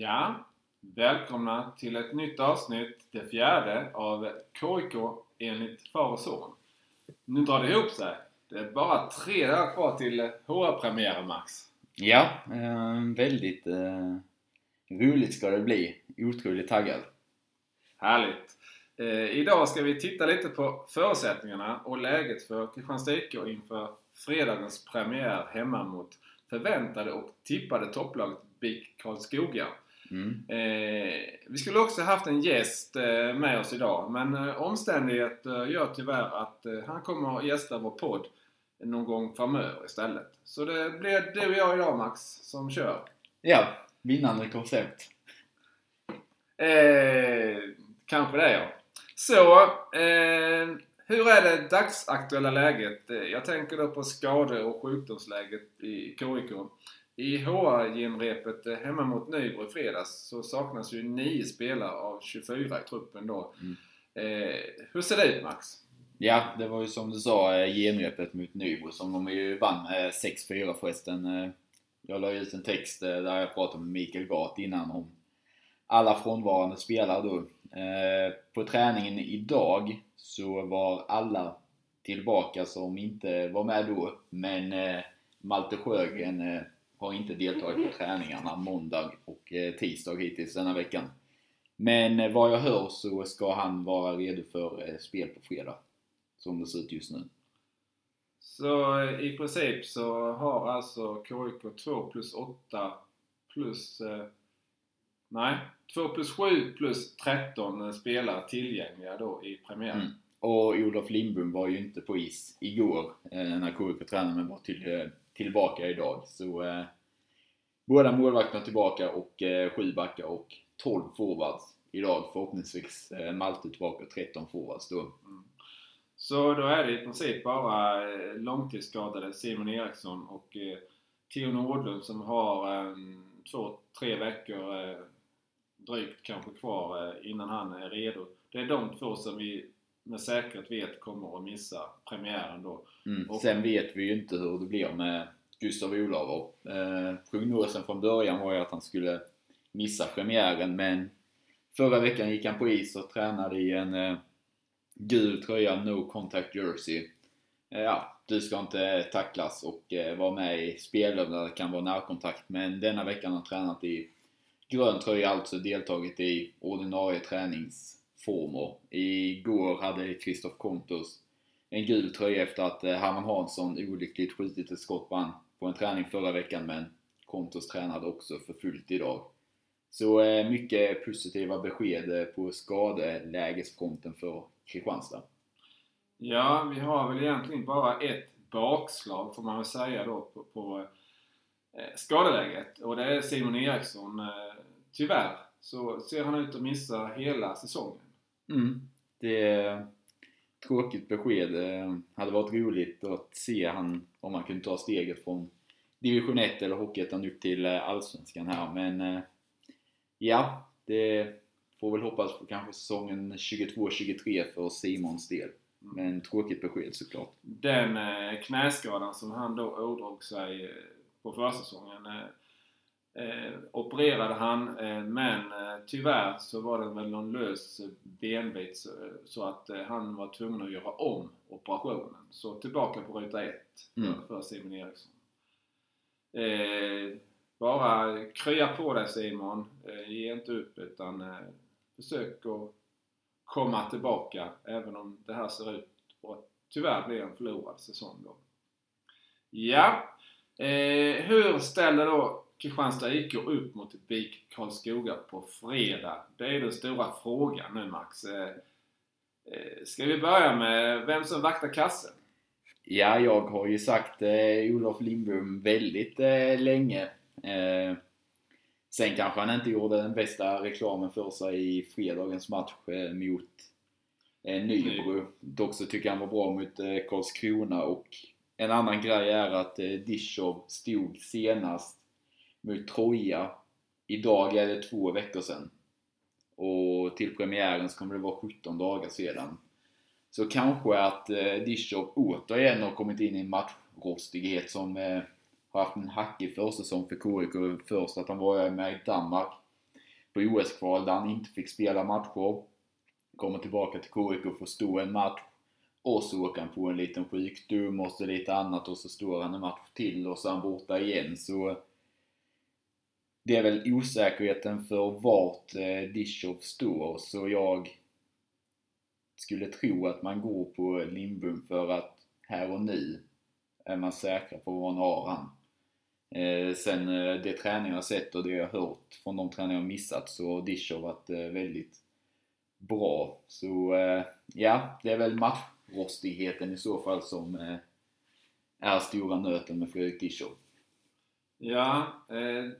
Ja, välkomna till ett nytt avsnitt, det fjärde av KIK enligt far och son. Nu drar det ihop sig. Det är bara tre dagar kvar till HR-premiären Max. Ja, eh, väldigt eh, roligt ska det bli. Otroligt taggad. Härligt! Eh, idag ska vi titta lite på förutsättningarna och läget för Kristianstad IK inför fredagens premiär hemma mot förväntade och tippade topplaget BIK Karlskoga. Mm. Eh, vi skulle också haft en gäst eh, med oss idag men eh, omständigheter gör tyvärr att eh, han kommer att gästa vår podd någon gång framöver istället. Så det blir du och jag idag Max som kör. Ja, vinnande koncept. Eh, kanske det ja. Så, eh, hur är det dagsaktuella läget? Eh, Jag tänker då på skade och sjukdomsläget i KIK. I HR-genrepet eh, hemma mot Nybro i fredags så saknas ju 9 spelare av 24 i truppen då. Mm. Eh, hur ser det ut Max? Ja, det var ju som du sa eh, genrepet mot Nybro som de ju vann med 6-4 förresten. Eh, Jag la ut en text eh, där jag pratade med Mikael Gart innan om alla frånvarande spelare då. Eh, På träningen idag så var alla tillbaka som inte var med då. Men eh, Malte Sjögren eh, har inte deltagit på träningarna måndag och eh, tisdag hittills denna veckan. Men eh, vad jag hör så ska han vara redo för eh, spel på fredag. Som det ser ut just nu. Så i princip så har alltså KIK 2 plus 8 plus... Nej, 2 plus 7 plus 13 spelare tillgängliga då i premiären. Mm. Och Olof Lindbom var ju inte på is igår när KIK tränade men var till, tillbaka idag. Så båda målvakterna tillbaka och eh, sju backar och 12 forwards idag. Förhoppningsvis eh, Malte tillbaka och 13 forwards då. Så då är det i princip bara eh, långtidsskadade Simon Eriksson och eh, Theo Nordlund som har eh, två, tre veckor eh, drygt kanske kvar eh, innan han är redo. Det är de två som vi med säkerhet vet kommer att missa premiären då. Mm. Och- Sen vet vi ju inte hur det blir med Gustav Olav. Eh, prognosen från början var ju att han skulle missa premiären men förra veckan gick han på is och tränade i en eh, gul tröja, No Contact Jersey. Eh, ja, du ska inte tacklas och eh, vara med i spelrum där det kan vara närkontakt men denna veckan har han tränat i grön tröja, alltså deltagit i ordinarie träningsformer. Igår hade Kristoff Kontos en gul tröja efter att eh, Herman Hansson olyckligt skjutit ett skott på han på en träning förra veckan men Kontos tränade också för fullt idag. Så eh, mycket positiva besked eh, på skadelägesfronten för Kristianstad. Ja, vi har väl egentligen bara ett bakslag får man väl säga då på, på eh, skadeläget och det är Simon Eriksson. Eh, tyvärr så ser han ut att missa hela säsongen. Mm. Det är tråkigt besked. Det hade varit roligt att se han om han kunde ta steget från division 1 eller Hockeyettan upp till eh, Allsvenskan här men eh, ja, det får väl hoppas på kanske säsongen 22-23 för Simons del. Men tråkigt besked såklart. Den knäskadan som han då ådrog sig på försäsongen eh, eh, opererade han eh, men eh, tyvärr så var det väl någon lös benbit så, så att eh, han var tvungen att göra om operationen. Så tillbaka på ruta ett för, Mm. för Simon Eriksson. Eh, bara krya på dig Simon. Eh, ge inte upp utan eh, försök att komma tillbaka även om det här ser ut att tyvärr bli en förlorad säsong då. Ja, eh, hur ställer då Kristianstad IK upp mot BIK Karlskoga på fredag? Det är den stora frågan nu Max. Eh, eh, ska vi börja med vem som vaktar kassen? Ja, jag har ju sagt eh, Olof Lindbom väldigt eh, länge. Eh, sen kanske han inte gjorde den bästa reklamen för sig i fredagens match eh, mot eh, Nybro. Dock så tycker jag han var bra mot eh, Karlskrona och en annan grej är att eh, Dishov stod senast mot Troja. Idag är det två veckor sedan. Och till premiären så kommer det vara 17 dagar sedan. Så kanske att eh, Dishop återigen har kommit in i en matchrostighet som eh, har haft en hackig försäsong för KIK. Först att han var med i Danmark på OS-kval där han inte fick spela matcher. Kommer tillbaka till KIK och får stå en match. Och så åker han på en liten sjukdom och så lite annat och så står han en match till och så är han borta igen. Så det är väl osäkerheten för vart eh, Dishov står. Så jag skulle tro att man går på Lindbom för att här och nu är man säkra på vad man har han. Eh, sen eh, det träning jag sett och det jag hört från de träningar jag missat så har Dishov varit eh, väldigt bra. Så eh, ja, det är väl matchrostigheten i så fall som eh, är stora nöten med Fredrik Dishov. Ja, eh,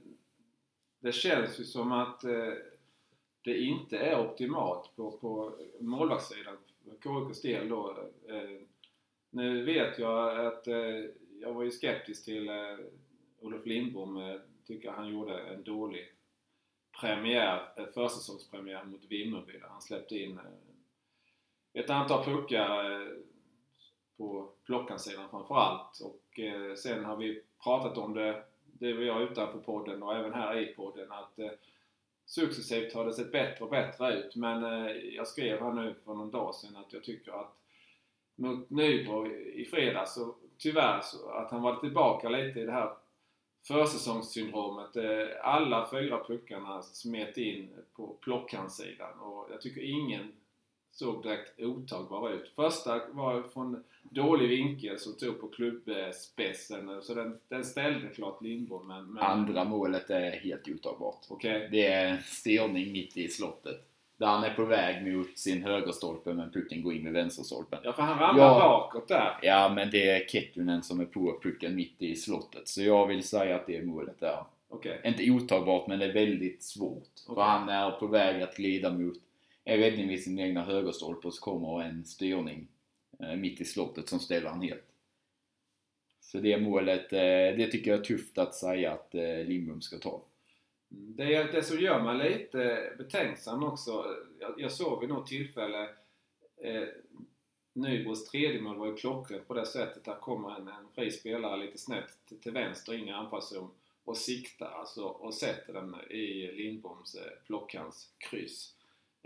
det känns ju som att eh, det inte är optimalt på, på målvaktssidan för KIKs del då. Eh, nu vet jag att eh, jag var ju skeptisk till eh, Olof Lindbom. Eh, tycker han gjorde en dålig premiär, eh, försäsongspremiär mot Vimmerby där han släppte in eh, ett antal puckar eh, på plockansidan framförallt. Och eh, sen har vi pratat om det, det vi gör utanför podden och även här i podden, att eh, successivt har det sett bättre och bättre ut. Men eh, jag skrev här nu för någon dag sedan att jag tycker att mot Nybro i fredags så tyvärr så att han var tillbaka lite i det här försäsongssyndromet. Eh, alla fyra puckarna smet in på plockhandsidan och jag tycker ingen såg direkt otagbar ut. Första var från dålig vinkel som tog på klubbspetsen så den, den ställde klart Lindbom men... men Andra målet är helt otagbart. Okej. Det är styrning mitt i slottet. Där han är på väg mot sin högerstolpe men pucken går in i vänsterstolpen. Ja för han ramlar Ja. bakåt där. Ja, men det är Kettunen som är på pucken mitt i slottet. Så jag vill säga att det är målet där. Okej. Inte otagbart, men det är väldigt svårt. För Okej. han är på väg att glida mot är räddning vid sin egna högerstolpe och så kommer en styrning eh, mitt i slottet som ställer han helt. Så det målet, eh, det tycker jag är tufft att säga att eh, Lindbom ska ta. Det, det som gör mig lite betänksam också, jag, jag såg vid något tillfälle eh, Nybros tredje mål var ju klockrent på det sättet. Där kommer en, en fri spelare lite snett till, till vänster in i anfallszon och siktar alltså och sätter den i Lindboms eh, plockhandskryss. Eh,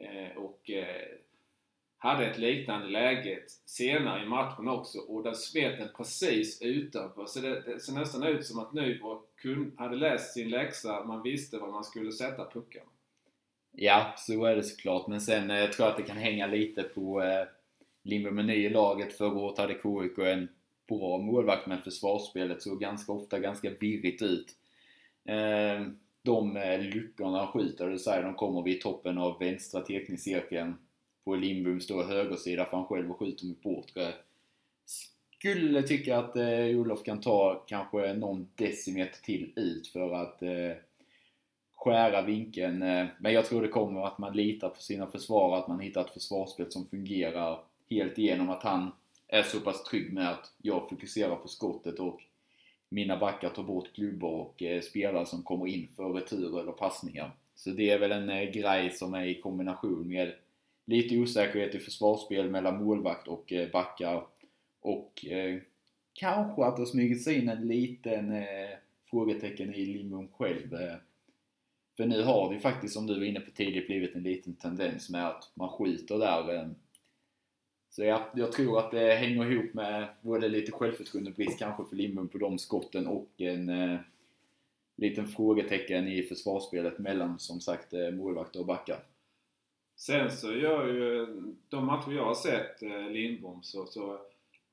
Eh, och eh, hade ett liknande läge senare i matchen också och där smet den precis utanför. Så det, det ser nästan ut som att Nybro hade läst sin läxa, man visste var man skulle sätta puckarna. Ja, så är det såklart. Men sen eh, tror jag att det kan hänga lite på eh, Lindbom med ny i laget. Förra året hade KIK en bra målvakt men försvarsspelet såg ganska ofta ganska virrigt ut. Eh, de eh, luckorna han skjuter, det säger de kommer vid toppen av vänstra teckningscirkeln. På Lindboms står högersida för han själv skjuter mot bortre. Skulle tycka att eh, Olof kan ta kanske någon decimeter till ut för att eh, skära vinkeln. Eh, men jag tror det kommer att man litar på sina försvarare, att man hittar ett försvarsspel som fungerar helt igenom. Att han är så pass trygg med att jag fokuserar på skottet och mina backar tar bort klubbor och eh, spelare som kommer in för returer eller passningar. Så det är väl en eh, grej som är i kombination med lite osäkerhet i försvarsspel mellan målvakt och eh, backar och eh, kanske att det har smugit sig in en liten eh, frågetecken i Lindbom själv. Eh, för nu har det ju faktiskt, som du var inne på tidigt, blivit en liten tendens med att man skjuter där. Eh, så jag, jag tror att det hänger ihop med både lite självförtroendebrist kanske för Lindbom på de skotten och en eh, liten frågetecken i försvarsspelet mellan som sagt eh, målvakter och backar. Sen så gör ju de matcher jag har sett eh, Lindbom så, så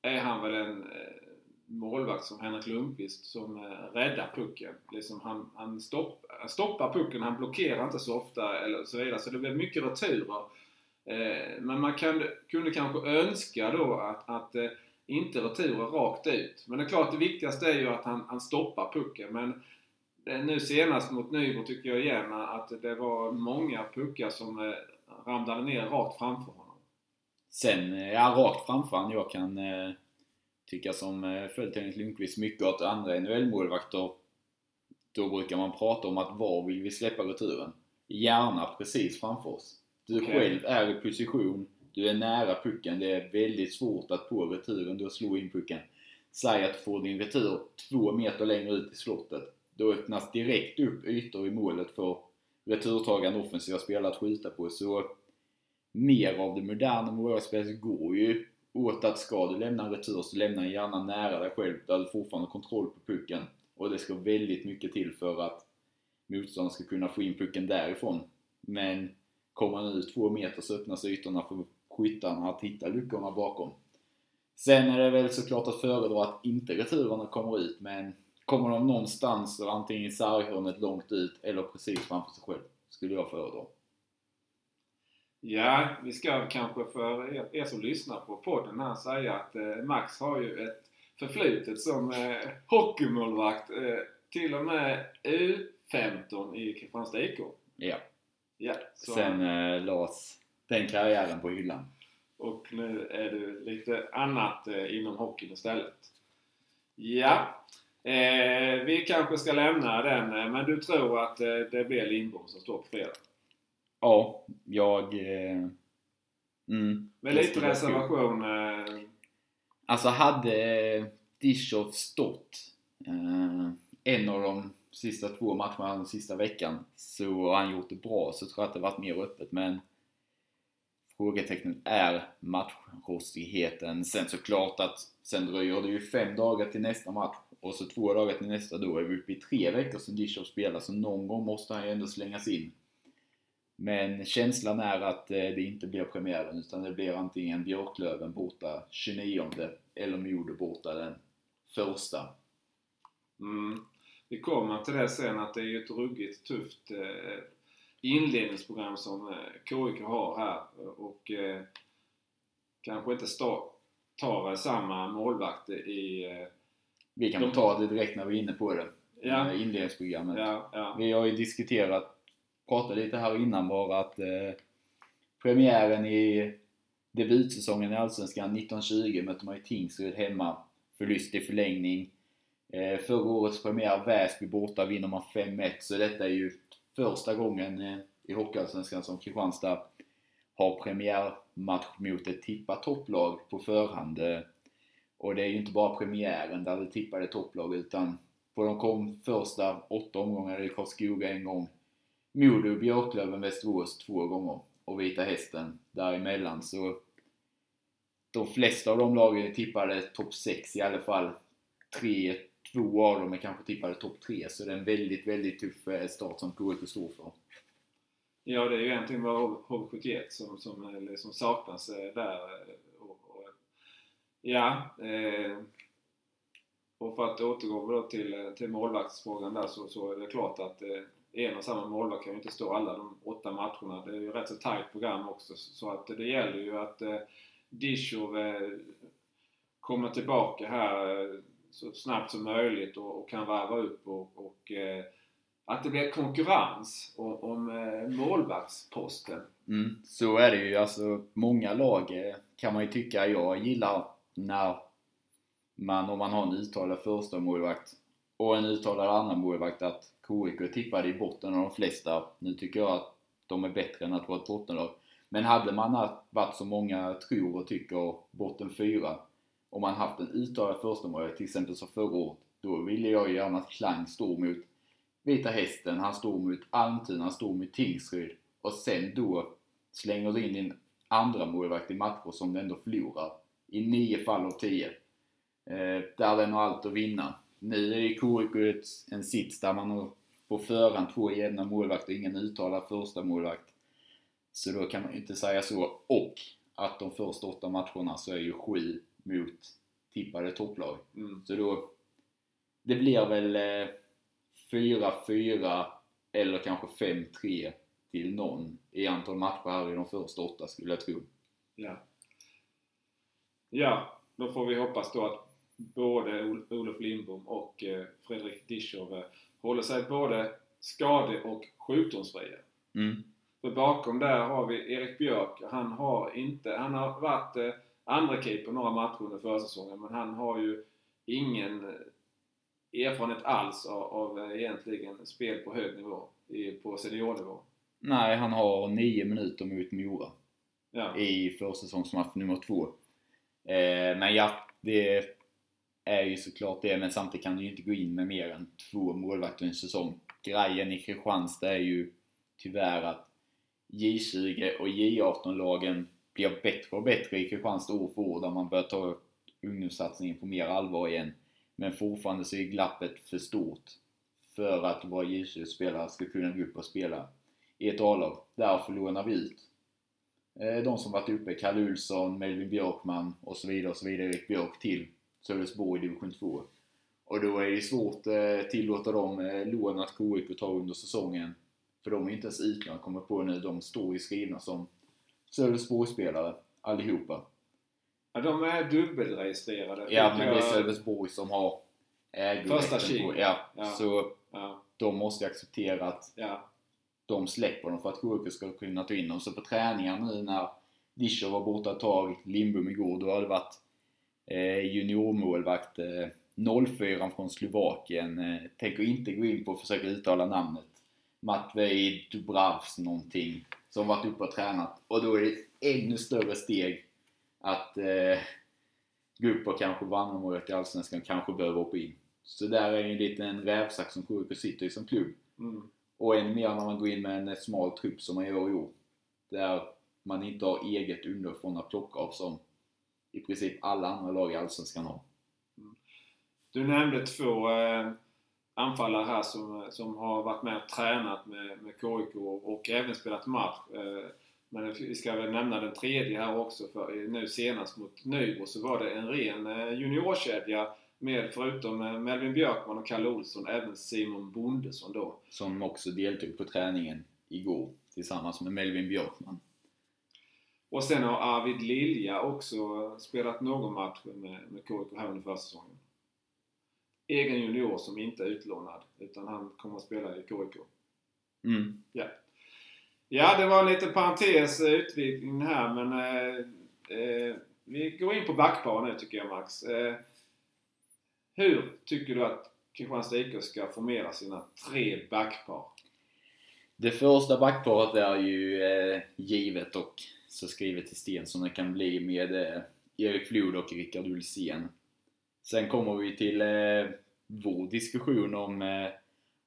är han väl en eh, målvakt som Henrik Lundqvist som eh, räddar pucken. Liksom han han stopp, stoppar pucken, han blockerar inte så ofta eller så vidare. Så det blir mycket returer. Eh, men man kan, kunde kanske önska då att, att eh, inte returer rakt ut. Men det är klart det viktigaste är ju att han, han stoppar pucken. Men eh, nu senast mot Nybro tycker jag igen att det var många puckar som ramlade ner rakt framför honom. Sen, ja rakt framför honom. Jag kan eh, tycka som följt Henrik Lundqvist mycket att andra NHL-målvakter då brukar man prata om att var vill vi släppa returen? Gärna precis framför oss. Du Okej. själv är i position, du är nära pucken, det är väldigt svårt att på returen då slå in pucken. Säg att du får din retur två meter längre ut i slottet. Då öppnas direkt upp ytor i målet för returtagande offensiva spelare att skjuta på så mer av det moderna målvaktsspelet går ju åt att ska du lämna en retur så lämna den gärna nära dig själv där du fortfarande har kontroll på pucken. Och det ska väldigt mycket till för att motståndaren ska kunna få in pucken därifrån. Men kommer han ut två meter så öppnas ytorna för skyttarna att hitta luckorna bakom. Sen är det väl såklart att föredra att inte returerna kommer ut, men kommer de någonstans antingen i sarghörnet långt ut eller precis framför sig själv, skulle jag föredra. Ja, vi ska kanske för er, er som lyssnar på podden här säga att eh, Max har ju ett förflutet som eh, hockeymålvakt. Eh, till och med U15 i Kristianstad IK. Ja. Ja, så, Sen eh, lades den karriären på hyllan. Och nu är det lite annat eh, inom hockeyn istället. Ja, eh, vi kanske ska lämna den. eh, Men du tror att eh, det blir Lindbom som står på fredag? Ja, jag... Eh, mm, Med lite reservation. Eh, Alltså hade Dischow stått en av de sista två matcherna den sista veckan så har han gjort det bra så tror jag att det varit mer öppet men frågetecknet är matchrostigheten. Sen såklart att sen dröjer det ju fem dagar till nästa match och så två dagar till nästa då är vi uppe i tre veckor som Dishov spelar så någon gång måste han ju ändå slängas in. Men känslan är att eh, det inte blir premiären utan det blir antingen Björklöven borta 29 eller Modo borta den första. mm, vi kommer till det sen att det är ju ett ruggigt tufft eh, inledningsprogram som eh, KIK har här. Och eh, kanske inte tar eh, samma målvakt i... Eh, Vi kan De- ta det direkt när vi är inne på det. ja, eh, Inledningsprogrammet. ja, ja. Vi har ju diskuterat, pratat lite här innan bara att eh, premiären i debutsäsongen i Allsvenskan 1920 mötte man ju Tingsryd hemma. Förlust i förlängning. Eh, förra årets premiär, Väsby borta, vinner man 5-1. Så detta är ju första gången eh, i Hockeyallsvenskan som Kristianstad har premiärmatch mot ett tippat topplag på förhand. Eh, och det är ju inte bara premiären där det tippade topplag utan på de kom första åtta omgångarna i Karlskoga en gång. Modo, Björklöven, Västerås två gånger. Och Vita Hästen däremellan. Så de flesta av de lagen tippade topp 6 i alla fall. Tre, två av dem är kanske tippade topp tre, Så det är en väldigt, väldigt tuff eh, start som KIK står för. Ja, det är ju egentligen bara HV71 som, som, som liksom saknas eh, där. Eh, och, och, ja, eh, och för att återgå då till, till målvaktsfrågan där så, så är det klart att eh, en och samma målvakt kan ju inte stå alla de åtta matcherna. Det är ju rätt så tajt program också så att det gäller ju att eh, Dishov eh, kommer tillbaka här eh, så snabbt som möjligt och, och kan varva upp och, och eh, att det blir konkurrens om, om eh, målvaktsposten. Mm, så är det ju. Alltså, många lag eh, kan man ju tycka, jag gillar när man, om man har en uttalad första målvakt och en uttalad andra målvakt att KIK är tippade i botten av de flesta. Nu tycker jag att de är bättre än att vara ett bottenlag. Men hade man varit som många tror och tycker botten fyra om man haft en uttalad första till exempel som förra året, då ville jag gärna att Klang står mot Vita Hästen, han står mot Almtuna, han står mot Tingsryd och sen då slänger du in din andra målvakt i matcher som du ändå förlorar i nio fall av tio. Eh, där den har allt att vinna. Nu är ju KIK en sits där man har på förhand två jämna målvakter, ingen uttalad första målvakt. Så då kan man ju inte säga så. Och att de första åtta matcherna så är ju sju mot tippade topplag. Mm. Så då, det blir väl eh, 4-4 eller kanske 5-3 till någon i antal matcher här i de första åtta skulle jag tro. Ja. ja, då får vi hoppas då att både Ol- Olof Lindbom och eh, Fredrik Dischow eh, håller sig både skade och sjukdomsfria. Mm. För bakom där har vi Erik Björk. Han har inte, han har varit eh, andra keeper några matcher under försäsongen men han har ju ingen eh, erfarenhet alls av, av eh, egentligen spel på hög nivå, i, på seniornivå. Nej, han har nio minuter mot Mora Ja. i försäsongsmatch nummer två. Eh, men ja, det är ju såklart det, men samtidigt kan du ju inte gå in med mer än två målvakter i en säsong. Grejen i Kristianstad är ju tyvärr att J20 och J18-lagen blir bättre och bättre i Kristianstad år för år där man börjar ta ungdomssatsningen på mer allvar igen. Men fortfarande så är glappet för stort för att våra J20-spelare ska kunna gå upp och spela i ett A-lag. Därför lånar vi ut eh, de som varit uppe, Kalle Ulsson, Melvin Björkman och så vidare och så vidare, Erik Björk till Sölvesborg i division 2. Och då är det svårt att tillåta dem eh, lån att KIK ta under säsongen. För de är inte ens utlånade, kommer på nu. De står ju skrivna som Sölvesborgsspelare allihopa. Ja, de är dubbelregistrerade. Ja, men det är Sölvesborg som har ägorätten Första på. Ja, Ja. så Ja, de måste ju acceptera att ja. de släpper dem för att KIK ska kunna ta in dem. Så på träningar nu när Discher var borta ett tag, Lindbom igår, då har det varit eh, juniormålvakt eh, 04 från Slovakien. Eh, tänker inte gå in på att försöka uttala namnet. Matvej Dubravs någonting. Som varit uppe och tränat. Och då är det ett ännu större steg att eh, gå upp och kanske vara andramålet i Allsvenskan, kanske behöver hoppa in. Så där är ju en liten rävsax som KIK sitter i som klubb. Mm. Och ännu mer när man går in med en smal trupp som man gör i år. Där man inte har eget underifrån att plocka av som i princip alla andra lag i Allsvenskan har. Du nämnde två eh, anfallare här som, som har varit med och tränat med, med KIK och även spelat match. Eh, men vi ska väl nämna den tredje här också. För nu senast mot Nybro så var det en ren eh, juniorkedja med förutom eh, Melvin Björkman och Kalle Olsson även Simon Bondesson då. Som också deltog på träningen igår tillsammans med Melvin Björkman. Och sen har Arvid Lilja också spelat någon match med, med KIK här under försäsongen. Egen junior som inte är utlånad utan han kommer att spela i KIK. Mm. Ja, det var en liten parentes eh, utvidgning här men eh, eh, vi går in på backpar nu tycker jag Max. Eh, hur tycker du att Kristianstad IK ska formera sina tre backpar? Det första backparet är ju eh, givet och så skrivet i sten som det kan bli med Erik Flod och Rickard Ulsén. Sen kommer vi till eh, vår diskussion om eh,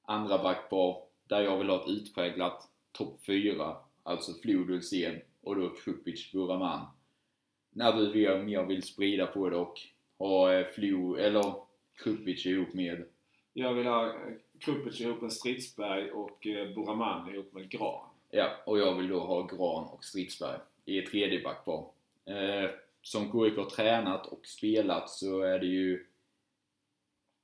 andra backpar där jag vill ha ett utpräglat topp 4, alltså Flod Ulsén och då Krupic Buraman. När du vill, mer vill sprida på det och ha eh, Flod, eller Krupic ihop med Jag vill ha eh, Krupic ihop med Stridsberg och eh, Buraman ihop med Gran. Ja, och jag vill då ha Gran och Stridsberg i ett tredje backpar. Eh, som KIK har tränat och spelat så är det ju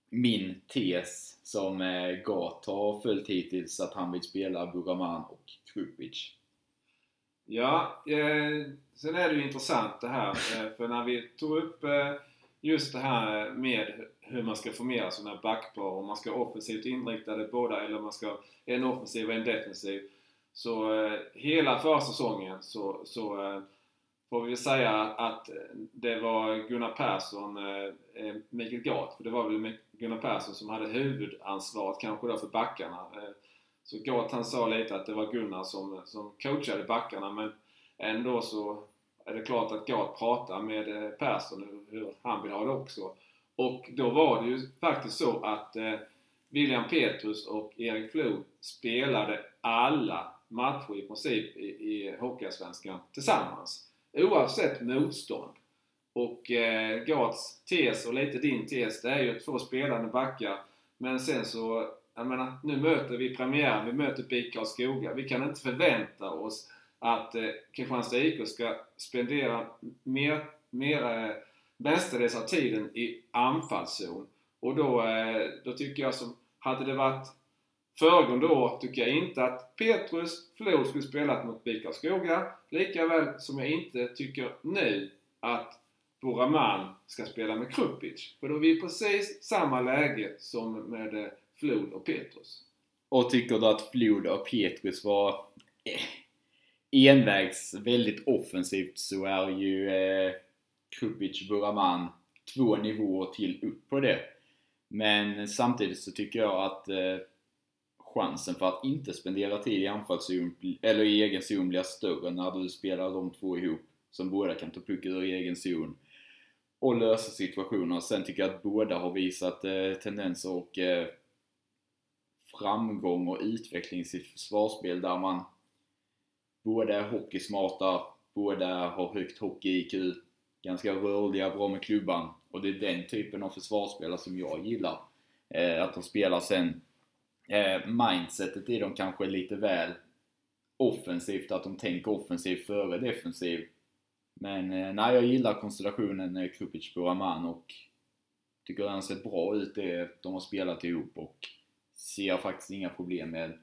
min tes som eh, Gat har följt hittills att han vill spela Buraman och Krupic. Ja, eh, sen är det ju intressant det här eh, för när vi tog upp eh, just det här med hur man ska formera sådana här backpar om man ska offensivt inriktade båda eller om man ska en offensiv och en defensiv. Så eh, hela försäsongen så, så eh, får vi säga att det var Gunnar Persson, eh, eh Mikael Gat, för det var väl Gunnar Persson som hade huvudansvaret kanske då för backarna. Eh, så Gat han sa lite att det var Gunnar som, som coachade backarna men ändå så är det klart att Gat pratar med eh, Persson hur, hur han vill ha det också. Och då var det ju faktiskt så att eh, William Petrus och Erik Flod spelade alla matcher i princip i, i Hockeyallsvenskan tillsammans. Oavsett motstånd. Och eh, Gats tes och lite din tes, det är ju två spelande backar. Men sen så, jag menar, nu möter vi premiären, vi möter BIK Karlskoga. Vi kan inte förvänta oss att eh, Kristianstad IK ska spendera mer, mer eh, mestadels av tiden i anfallszon. Och då, eh, då tycker jag som, hade det varit föregående år tycker jag inte att Petrus Flod skulle spelat mot BIK Karlskoga. Likaväl som jag inte tycker nu att Buraman ska spela med Krupic. För då är vi i precis samma läge som med eh, Flod och Petrus. Och tycker du att Flod och Petrus var eh, envägs väldigt offensivt så är ju eh, Krupic Buraman två nivåer till upp på det. Men samtidigt så tycker jag att eh, chansen för att inte spendera tid i anfallszon, eller i egen zon blir större när du spelar de två ihop. Som båda kan ta pucken ur egen zon och lösa situationer. Sen tycker jag att båda har visat eh, tendenser och eh, framgång och utveckling i sitt försvarsspel där man båda är hockeysmarta, båda har högt hockey-IQ, ganska rörliga, bra med klubban och det är den typen av försvarsspelare som jag gillar. Eh, att de spelar sen eh, mindsetet i dem kanske är lite väl offensivt, att de tänker offensivt före defensiv. Men eh, nej, jag gillar konstellationen eh, Krupic på Raman och tycker den har sett bra ut det de har spelat ihop och ser faktiskt inga problem med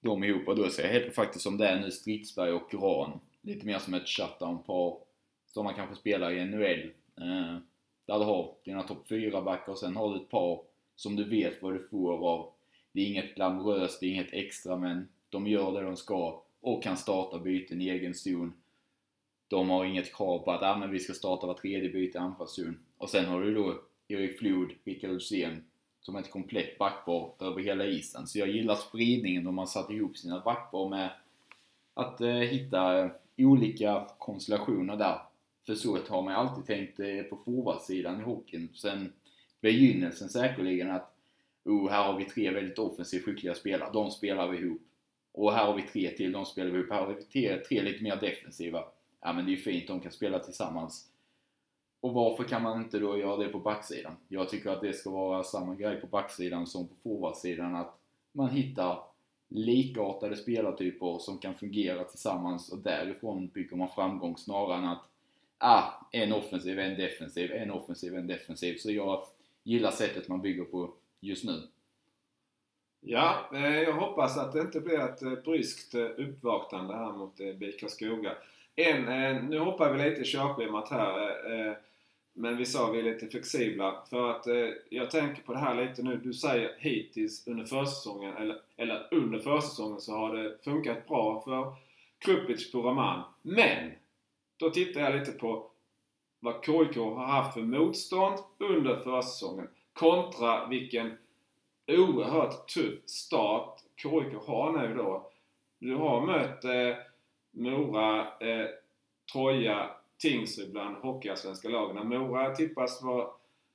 dem ihop. Och då ser jag helt faktiskt som det är nu Stridsberg och Gran. Lite mer som ett shutdown-par som man kanske spelar i NHL. Eh, där du har dina topp 4-backar och sen har du ett par som du vet vad du får av. Det är inget glamoröst, det är inget extra men de gör det de ska och kan starta byten i egen zon. De har inget krav på att ah, men vi ska starta var tredje byte i anfallszon. Och sen har du då Erik Flod, Rickard Hussein som ett komplett backpar över hela isen. Så jag gillar spridningen de har satt ihop sina backpar med att eh, hitta eh, olika konstellationer där. För så har man alltid tänkt eh, på forwardsidan i hockeyn. Sen begynnelsen säkerligen att oh, här har vi tre väldigt offensivt skickliga spelare, de spelar vi ihop. Och här har vi tre till, de spelar vi ihop. Här har vi tre, tre lite mer defensiva. Ja men det är ju fint, de kan spela tillsammans. Och varför kan man inte då göra det på backsidan? Jag tycker att det ska vara samma grej på backsidan som på forwardsidan. Att man hittar likartade spelartyper som kan fungera tillsammans och därifrån bygger man framgång snarare än att ah, en offensiv, en defensiv, en offensiv, en defensiv. Så jag gillar sättet man bygger på just nu. Ja, eh, jag hoppas att det inte blir ett eh, bryskt uppvaktande uppvaknande här mot BIK Karlskoga. En, nu hoppar vi lite i körschemat här. Men vi sa vi är lite flexibla. För att jag tänker på det här lite nu. Du säger hittills under försäsongen, eller, eller under försäsongen så har det funkat bra för Krupic på Raman. Men! Då tittar jag lite på vad KIK har haft för motstånd under försäsongen kontra vilken oerhört tuff start KIK har nu då. Du har mött eh, Mora, eh, Troja, Tingsryd bland hockeyallsvenska lagen. Mora tippas vara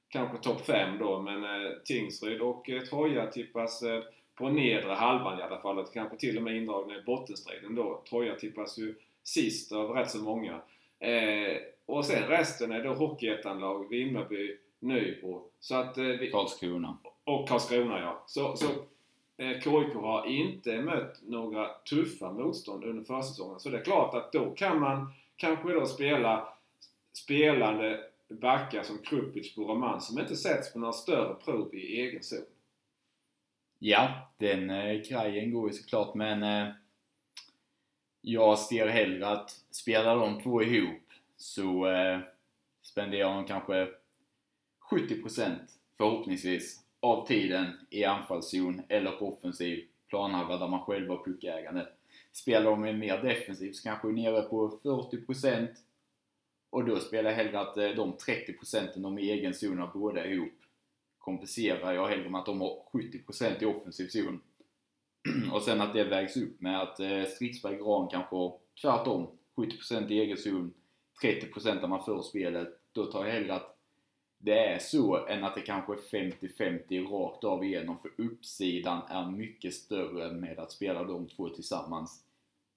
kanske topp 5 då men eh, Tingsryd och eh, Troja tippas eh, på nedre halvan i alla fall. Kanske till och med indragna i bottenstriden då. Troja tippas ju sist av rätt så många. Eh, och sen resten är då Hockeyettan-lag, Vimmerby, Nybro. Så att, eh, vi, Karlskrona. Och Karlskrona ja. Så, så eh, KIK har inte mött några tuffa motstånd under försäsongen. Så det är klart att då kan man kanske då spela spelande backar som Krupic, Buraman som inte sätts på några större prov i egen zon. Ja, den eh, grejen går ju såklart men eh, jag ser hellre att spela de två ihop så eh, spenderar de kanske 70% förhoppningsvis av tiden i anfallszon eller på offensiv planhalva där man själv har puckägande. Spelar de mer defensivt så kanske nere på 40% och då spelar jag hellre att eh, de 30% de i egen zon har båda ihop kompenserar jag hellre med att de har 70% i offensiv zon. och sen att det vägs upp med att eh, Stridsberg Gran kanske har tvärtom 70% i egen zon, 30% där man för spelet. Då tar jag hellre att det är så än att det kanske är 50-50 rakt av igenom för uppsidan är mycket större med att spela de två tillsammans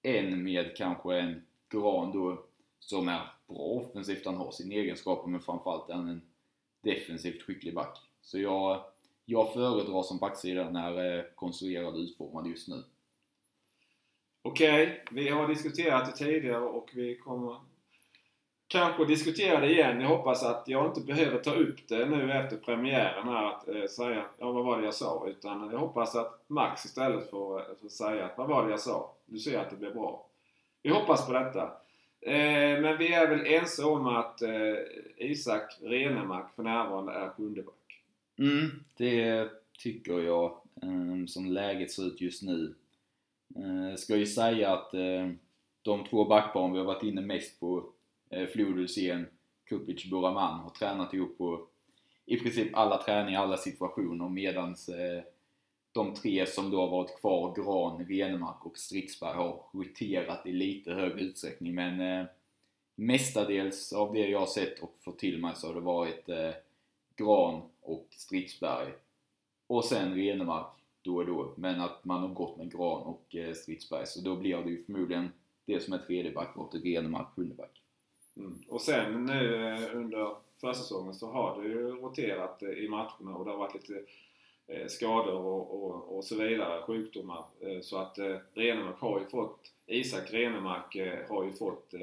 än med kanske en Gran då som är bra offensivt, han har sina egenskaper men framförallt är han en defensivt skicklig back. Så jag, jag föredrar som backsidan är eh, konstruerad och utformad just nu. Okej, okay, vi har diskuterat det tidigare och vi kommer kanske diskutera det igen. Jag hoppas att jag inte behöver ta upp det nu efter premiären här att eh, säga ja, vad var det jag sa? Utan jag hoppas att Max istället får, eh, får säga vad var det jag sa? Du ser att det blir bra. Vi hoppas på detta. Eh, men vi är väl ense om att eh, Isak Renemark för närvarande är sjunde back. Mm, det tycker jag. Eh, som läget ser ut just nu. Eh, ska ju säga att eh, de två backparen vi har varit inne mest på Eh, Flodus, Flodhusén, Kupic, Buraman har tränat ihop på i princip alla träningar, alla situationer medans eh, de tre som då har varit kvar, Gran, Renemark och Stridsberg, har roterat i lite högre utsträckning men eh, mestadels av det jag har sett och fått till mig så har det varit Gran och Stridsberg och sen Renemark då och då. Men att man har gått med Gran och eh, Stridsberg. Så då blir det ju förmodligen det som är tredje back och Renemark sjunde back. Mm. Och sen nu under försäsongen så har det ju roterat eh, i matcherna och det har varit lite eh, skador och, och, och så vidare, sjukdomar. Så att Renemark har ju fått, Isak Renemark har ju fått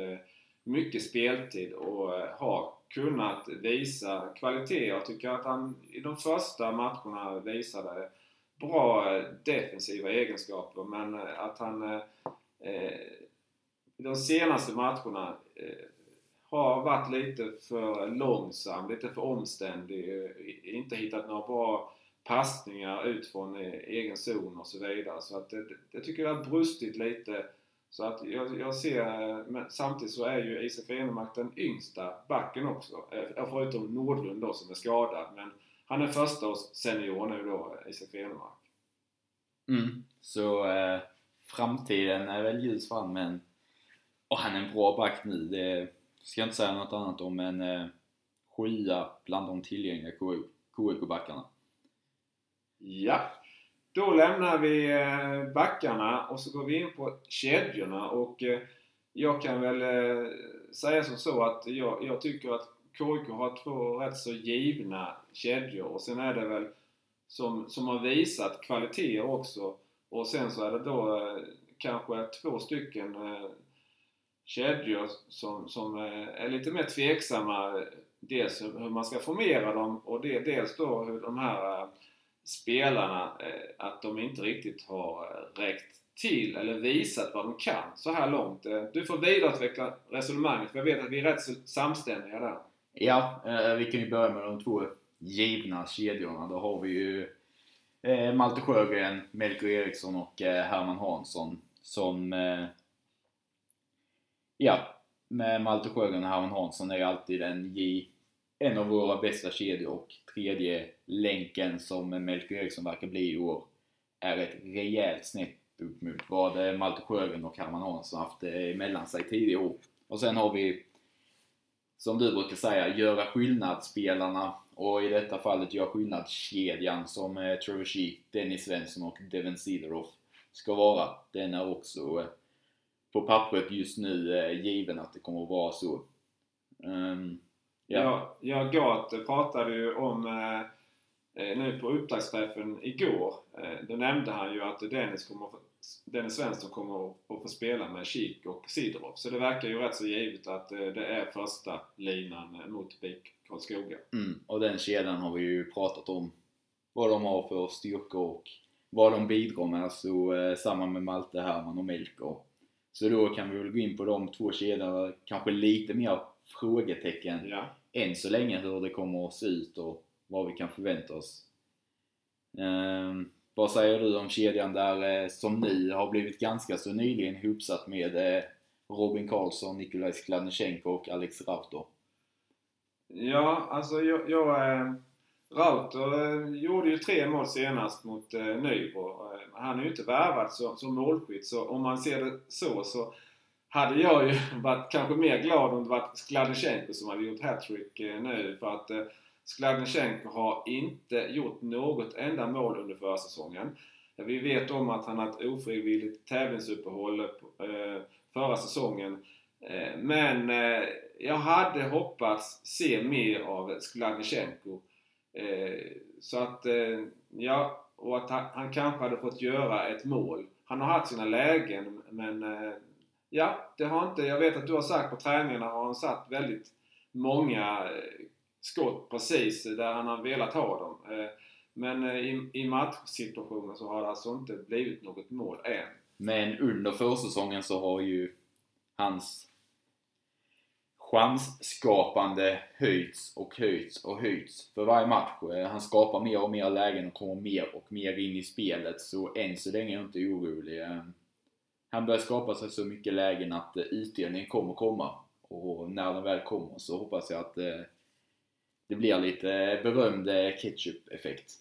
mycket speltid och har kunnat visa kvalitet. Jag tycker att han i de första matcherna visade bra defensiva egenskaper men att han eh, eh, i de senaste matcherna eh, har varit lite för långsam, lite för omständig, eh, inte hittat några bra passningar ut från eh, egen zon och så vidare. Så att det, det tycker jag har brustit lite. Så att jag, jag ser, eh, men samtidigt så är ju Isak Renemark den yngsta backen också. Förutom Nordlund då som är skadad. Men han är första års senior nu då, Isak Renemark. Mm. Så eh, framtiden är väl ljus för han, men och han är en bra back nu. Det ska inte säga något annat om, en eh, sjua bland de tillgängliga KIK-backarna. Ja, då lämnar vi eh, backarna och så går vi in på kedjorna och eh, jag kan väl eh, säga som så att jag, jag tycker att KIK har två rätt så givna kedjor och sen är det väl som, som har visat kvaliteter också och sen så är det då eh, kanske två stycken eh, kedjor som, som eh, är lite mer tveksamma dels hur man ska formera dem och det, dels då hur de här eh, spelarna eh, att de inte riktigt har räckt till eller visat vad de kan så här långt. Du får vidareutveckla resonemanget för jag vet att vi är rätt så samstämmiga där. Ja, vi kan ju börja med de två givna kedjorna. Då har vi ju Malte Sjögren, Melker Eriksson och Herman Hansson som... Ja, med Malte Sjögren och Herman Hansson är alltid en J en av våra bästa kedjor och tredje länken som Melker Eriksson verkar bli i år är ett rejält snett upp mot vad eh, Malte Sjögren och Herman Hansson haft eh, emellan sig tidigare år. Och sen har vi, som du brukar säga, göra skillnad-spelarna och i detta fallet göra skillnad-kedjan som eh, Trevor Shee, Dennis Svensson och Devin Cedorov ska vara. Den är också på pappret just nu eh, given att det kommer att vara så. Um, Ja. Jag, Gat pratade ju om eh, eh, nu på upptaktsträffen igår. Eh, då nämnde han ju att Dennis, kommer Dennis Svensson kommer att få spela med Kik och Sidorov. Så det verkar ju rätt så givet att eh, det är första linan mot BIK Karlskoga. Mm, och den kedjan har vi ju pratat om. Vad de har för styrkor och vad de bidrar med. Så eh, samma med Malte, Herman och Melker. Så då kan vi väl gå in på de två kedjorna, kanske lite mer frågetecken ja. än så länge hur det kommer att se ut och vad vi kan förvänta oss. Um, vad säger du om kedjan där eh, som ni har blivit ganska så nyligen ihopsatt med eh, Robin Karlsson, Nikolaj Skladnysjenko och Alex Rauter? Ja, alltså jag... jag eh, Rauter eh, gjorde ju tre mål senast mot eh, Nybro. Eh, han är ju inte värvad som, målskytt så om man ser det så så hade jag ju varit kanske mer glad om det varit Skladnysjenko som hade gjort hattrick eh, nu för att Skladnechenko Skladnysjenko har inte gjort något enda mål under försäsongen. Vi vet om att han haft ofrivilligt tävlingsuppehåll förra säsongen. Men jag hade hoppats se mer av Skladnysjenko. Eh, så att, eh, ja, och att han kanske hade fått göra ett mål. Han har haft sina lägen men eh, Ja, det har inte... Jag vet att du har sagt på träningarna har han satt väldigt många skott precis där han har velat ha dem. Men i, i matchsituationen så har det alltså inte blivit något mål än. Men under försäsongen så har ju hans chansskapande höjts och höjts och höjts för varje match. Eh, han skapar mer och mer lägen och kommer mer och mer in i spelet så än så länge är jag inte orolig eh, han börjar skapa sig så mycket lägen att eh, utdelningen kommer komma. Och när den väl kommer så hoppas jag att det blir lite berömd ketchup-effekt.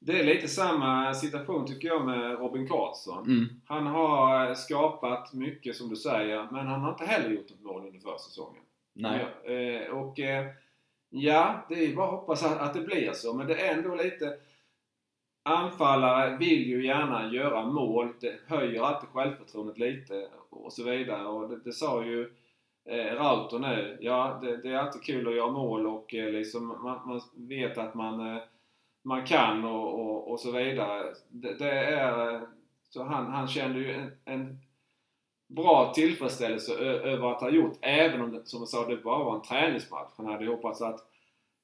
Det är lite samma situation tycker jag med Robin Karlsson. Mm. Han har skapat mycket som du säger, men han har inte heller gjort ett mål under försäsongen. Nej. Ja, och ja, det är bara att hoppas att det blir så, men det är ändå lite anfallare vill ju gärna göra mål. Det höjer alltid självförtroendet lite och så vidare. Och det, det sa ju eh, Rauter nu. Ja, det, det, är alltid kul att göra mål och eh, liksom man, man, vet att man, eh, man kan och, och, och så vidare. Det, det, är... Så han, han kände ju en, en bra tillfredsställelse över att ha gjort, även om det, som jag sa, det bara var en träningsmatch. Han hade hoppats att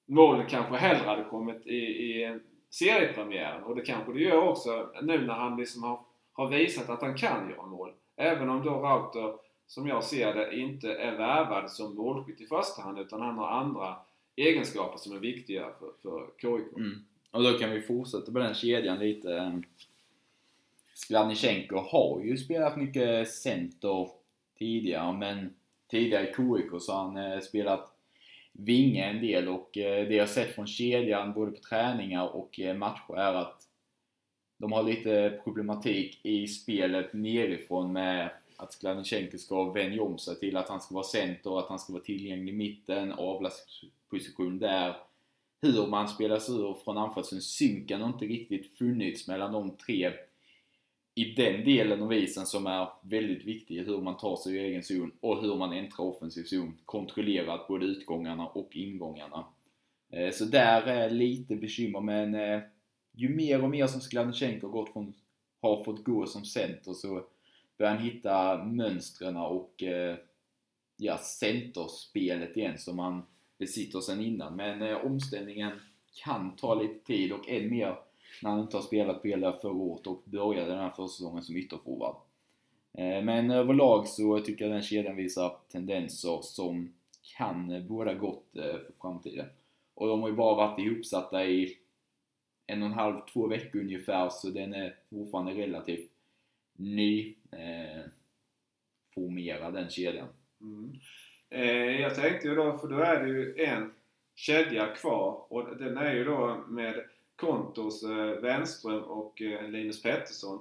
målen kanske hellre hade kommit i, i seriepremiären. Och det kanske det gör också nu när han liksom har, har visat att han kan göra mål. Även om då Rauter, som jag ser det, inte är värvad som målskytt i första hand utan han har andra egenskaper som är viktiga för, för KIK. Mm. Och då kan vi fortsätta på den kedjan lite. Skladnichenko har ju spelat mycket center tidigare men tidigare i KIK så har han eh, spelat vinge en del och eh, det jag sett från kedjan både på träningar och eh, matcher är att de har lite problematik i spelet nerifrån med att Skladnichenko ska vänja om sig till att han ska vara center, att han ska vara tillgänglig i mitten, avlastningsposition där. Hur man spelas ur från anfallszon, synken har inte riktigt funnits mellan de tre i den delen av isen som är väldigt viktig, hur man tar sig ur egen zon och hur man äntrar offensiv zon kontrollerat både utgångarna och ingångarna. Eh, så där är lite bekymmer men eh, ju mer och mer som Skladnichenko gått från, har fått gå som center så börjar han hitta mönstren och eh, ja, centerspelet igen som han det sitter sen innan. Men eh, omställningen kan ta lite tid och än mer när han inte har spelat på hela förra året och började den här försäsongen som ytterforward. Eh, men överlag så tycker jag den kedjan visar tendenser som kan båda gott eh, för framtiden. Och de har ju bara varit ihopsatta i en och en halv, två veckor ungefär så den är fortfarande relativt ny eh, formerad den kedjan. Mm. Eh, jag tänkte ju då, för då är det ju en kedja kvar och den är ju då med Kontos eh, Wenström och eh, Linus Pettersson.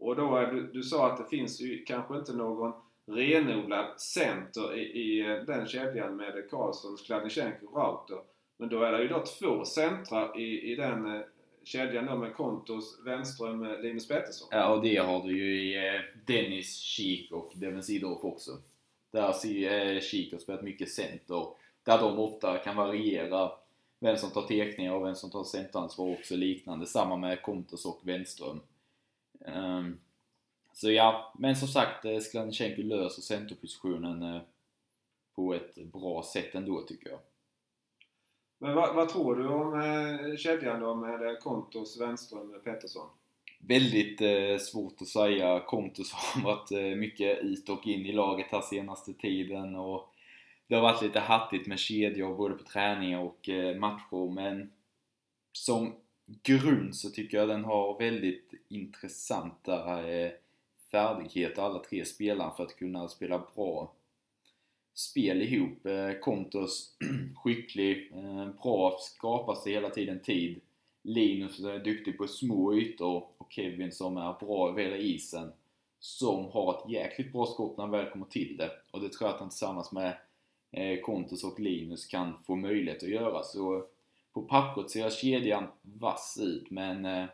Och då är du, du sa att det finns ju kanske inte någon renodlad center i, i eh, den kedjan med Karlsson, Skladnichenko och Rauter. Men då är det ju då två centrar i, i den eh, kedjan då med Kontos, Wenström, eh, Linus Pettersson. Ja, och det har du ju i Dennis, Kik och Devin Sidorf också. Där eh, Chico har spelat mycket center. Där de ofta kan variera vem som tar teckningar och vem som tar centeransvar också liknande. Samma med Kontos och Wenström. Um, så ja, men som sagt, eh, löser centerpositionen eh, på ett bra sätt ändå tycker jag. Men vad, vad tror du om eh, kedjan då med Kontos, Wenström, Pettersson? Väldigt eh, svårt att säga. Kontus har varit eh, mycket ut och in i laget här senaste tiden och det har varit lite hattigt med kedjor både på träningar och eh, matcher men som grund så tycker jag den har väldigt intressanta eh, färdigheter alla tre spelarna för att kunna spela bra spel ihop. Eh, Kontos skicklig, eh, bra, skapar sig hela tiden tid. Linus är duktig på små ytor och Kevin som är bra över hela isen som har ett jäkligt bra skott när han väl kommer till det. Och det tror jag att han tillsammans med eh, Kontus och Linus kan få möjlighet att göra. Så på pappret ser kedjan vass ut men eh,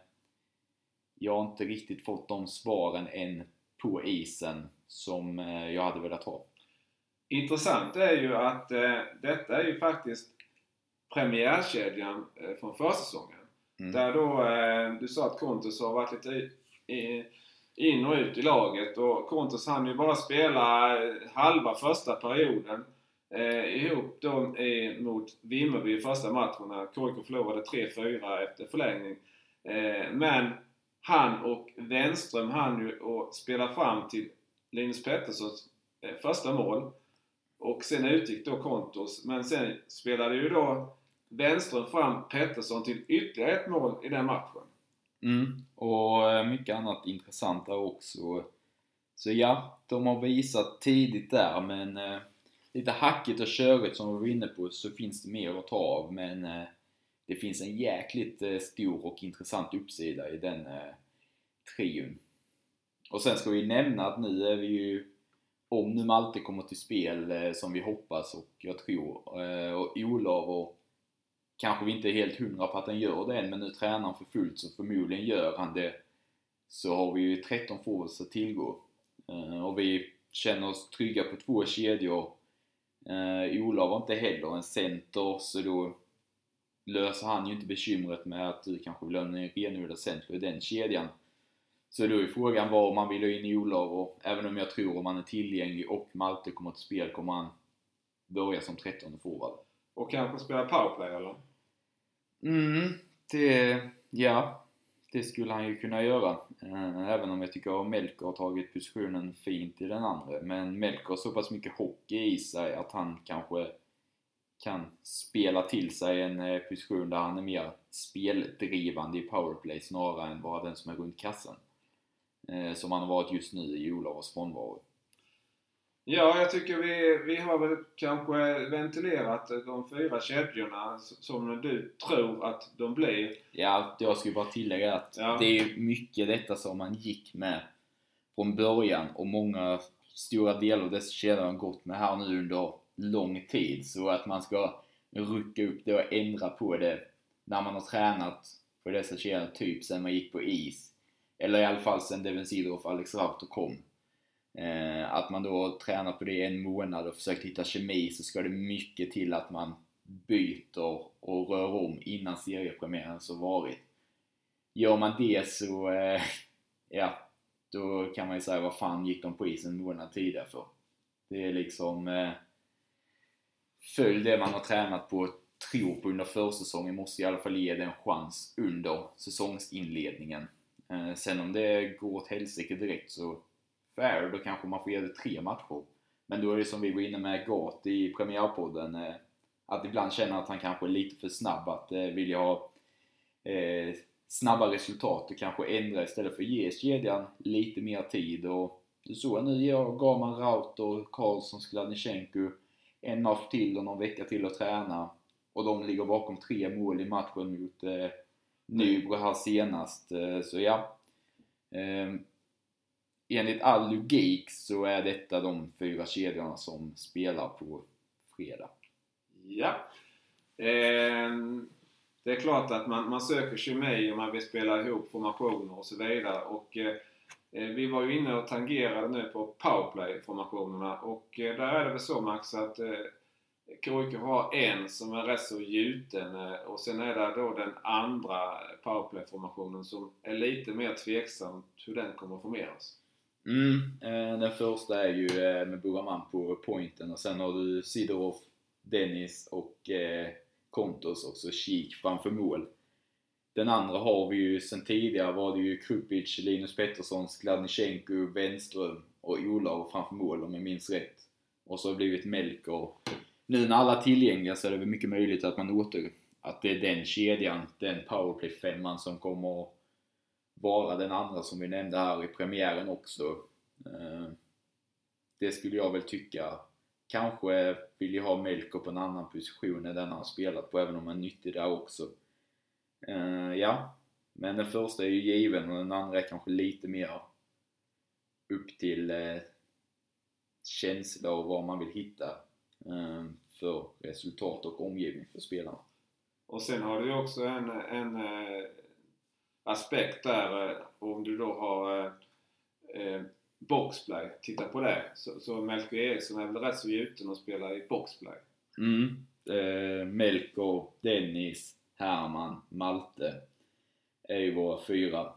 jag har inte riktigt fått de svaren än på isen som eh, jag hade velat ha. Intressant är ju att detta är ju faktiskt premiärkedjan från försäsongen. Mm. Där då, eh, du sa att Kontos har varit lite in och ut i laget och Kontos hann ju bara spela eh, halva första perioden eh, ihop då eh, mot Vimmerby i första matchen när KIK förlorade 3-4 efter förlängning. Eh, men han och Wenström hann ju att spela fram till Linus Petterssons eh, första mål. Och sen utgick då Kontos. Men sen spelade ju då Wenström fram Pettersson till ytterligare ett mål i den matchen. Mm, och eh, mycket annat intressant där också. Så ja, de har visat tidigt där men eh, lite hackigt och körigt som vi var inne på så finns det mer att ta av men eh, det finns en jäkligt eh, stor och intressant uppsida i den eh, trion. Och sen ska vi nämna att nu är vi ju, om nu Malte kommer till spel eh, som vi hoppas och jag tror, eh, och Olav och kanske vi inte är helt hundra på att han gör det än, men nu tränar han för fullt så förmodligen gör han det. Så har vi ju 13 forwards att tillgå. Eh, och vi känner oss trygga på två kedjor. Eh, Olav har inte heller en center, så då löser han ju inte bekymret med att du kanske vill ha en renodlad center i den kedjan. Så då är frågan var man vill ha in Olav och även om jag tror om han är tillgänglig och Malte kommer till spel kommer han börja som 13 forward. Och kanske spela powerplay eller? Mm, det... Ja. Det skulle han ju kunna göra. Eh, även om jag tycker att Melker har tagit positionen fint i den andra. Men Melker har så pass mycket hockey i sig att han kanske kan spela till sig en eh, position där han är mer speldrivande i powerplay snarare än bara den som är runt kassen. Eh, som han har varit just nu i Olavs frånvaro. Ja, jag tycker vi, vi har väl kanske ventilerat de fyra kedjorna som du tror att de blir. Ja, jag skulle bara tillägga att ja. det är mycket detta som man gick med från början och många stora delar av dessa kedjor har gått med här nu under lång tid. Så att man ska rucka upp det och ändra på det när man har tränat på dessa kedjor, typ sen man gick på is. Eller i alla fall sen Devin Sidorov och Alex Rauter kom. Eh, att man då tränar på det en månad och försökt hitta kemi så ska det mycket till att man byter och rör om innan seriepremiären så varit. Gör man det så, eh, ja, då kan man ju säga vad fan gick de på isen en månad tidigare för? Det är liksom eh, Följ det man har tränat på tror på under försäsongen måste i alla fall ge det en chans under säsongsinledningen. Eh, sen om det går åt helsike direkt så fair, då kanske man får ge det tre matcher. Men då är det som vi var inne med Gart i premiärpodden, eh, att ibland känner att han kanske är lite för snabb, att eh, vilja ha eh, snabba resultat och kanske ändra istället för att ge kedjan lite mer tid. Och du såg nu gav man Rauter, Karlsson, Skladnichenko en match till och någon vecka till att träna. Och de ligger bakom tre mål i matchen mot eh, Nybro här senast. Eh, så ja. Ehm, Enligt all logik så är detta de fyra kedjorna som spelar på fredag. Ja. Eh, det är klart att man, man söker kemi och man vill spela ihop formationer och så vidare. Och, eh, eh, vi var ju inne och tangerade nu på powerplay-formationerna och eh, där är det väl så Max att eh, KIK har en som är rätt så gjuten eh, och sen är det då den andra powerplay-formationen som är lite mer tveksam hur den kommer att formeras. Mm, eh, den första är ju eh, med Buraman på pointen och sen har du Sidorov, Dennis och eh, Kontos också kik framför mål. Den andra har vi ju sen tidigare var det ju Krupic, Linus Pettersson, Skladnichenko, Wenström och Olav framför mål om jag minns rätt. Och så har det blivit Melker. Nu när alla är tillgängliga så är det väl mycket möjligt att man åter... Att det är den kedjan, den powerplay-femman som kommer vara den andra som vi nämnde här i premiären också. Eh, det skulle jag väl tycka. Kanske vill jag ha Melker på en annan position än den han spelat på, även om han är nyttig där också. Eh, ja, men den första är ju given och den andra är kanske lite mer upp till eh, känsla och vad man vill hitta för resultat och omgivning för spelarna. Och sen har du ju också en, en aspekt där eh, om du då har eh, eh, boxplay. Titta på det. Så, så Melker Eriksson är väl rätt så gjuten att spela i boxplay. Mm. Eh, Melker, Dennis, Herman, Malte är ju våra fyra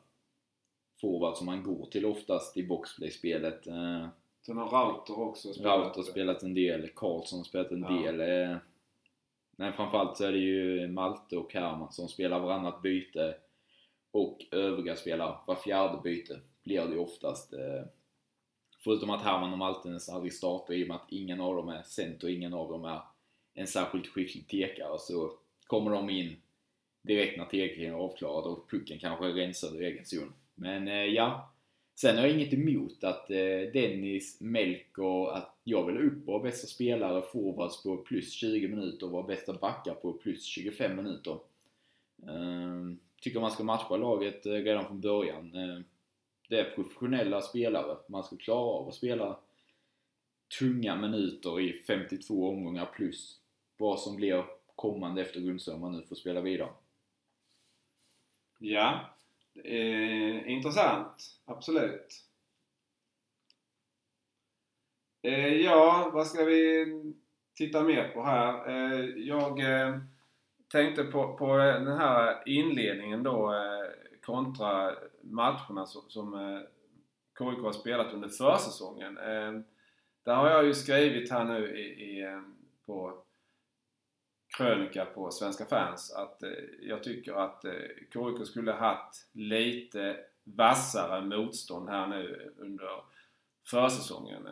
forwards som man går till oftast i boxplay-spelet. Eh, Sen har Rauter också spelat. Rauter spelat en del, Karlsson har spelat en ja. del. Eh, men framförallt så är det ju Malte och Herman som spelar varannat byte och övriga spelare. Var fjärde byte blir det oftast. Eh, förutom att Herman och Maltenes aldrig startar i och med att ingen av dem är center, ingen av dem är en särskilt skicklig tekare så kommer de in direkt när tekningen är avklarad och pucken kanske är rensad ur egen zon. Men eh, ja, sen har jag inget emot att eh, Dennis, Melker, att jag vill upp våra bästa spelare forwards på plus 20 minuter och våra bästa backar på plus 25 minuter. Um, tycker man ska matcha laget eh, redan från början. Eh, det är professionella spelare. Man ska klara av att spela tunga minuter i 52 omgångar plus vad som blir kommande efter grundserien om man nu får spela vidare. Ja, eh, intressant. Absolut. Eh, ja, vad ska vi titta mer på här? Eh, jag eh, tänkte på, på den här inledningen då eh, kontra matcherna som, som eh, KIK har spelat under försäsongen. Eh, där har jag ju skrivit här nu i, i på krönika på Svenska fans att jag tycker att KIK skulle haft lite vassare motstånd här nu under försäsongen.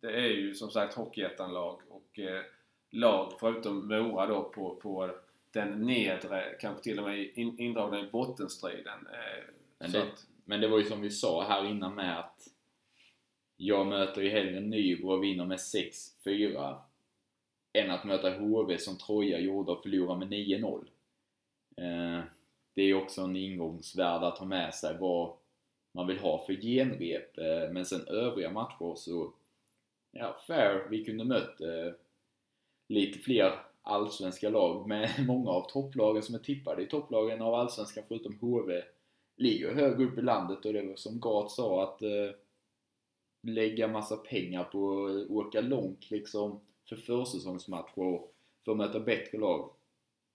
Det är ju som sagt Hockeyettan-lag och eh, lag förutom Mora då på, på den nedre, kanske till och med in, indragna i bottenstriden. Eh, Men det, att- men det var ju som vi sa här innan med att jag möter ju hellre Nybro och vinner med 6-4 än att möta HV som Troja gjorde och förlora med 9-0. Eh, det är ju också en ingångsvärde att ha med sig vad man vill ha för genrep. Eh, men sen övriga matcher så, ja, fair. Vi kunde mött eh, lite fler allsvenska lag med många av topplagen som är tippade i topplagen av allsvenskan förutom HV ligger högre upp i landet och det var som Gart sa att eh, lägga massa pengar på att åka långt liksom för försäsongsmatcher och för att möta bättre lag.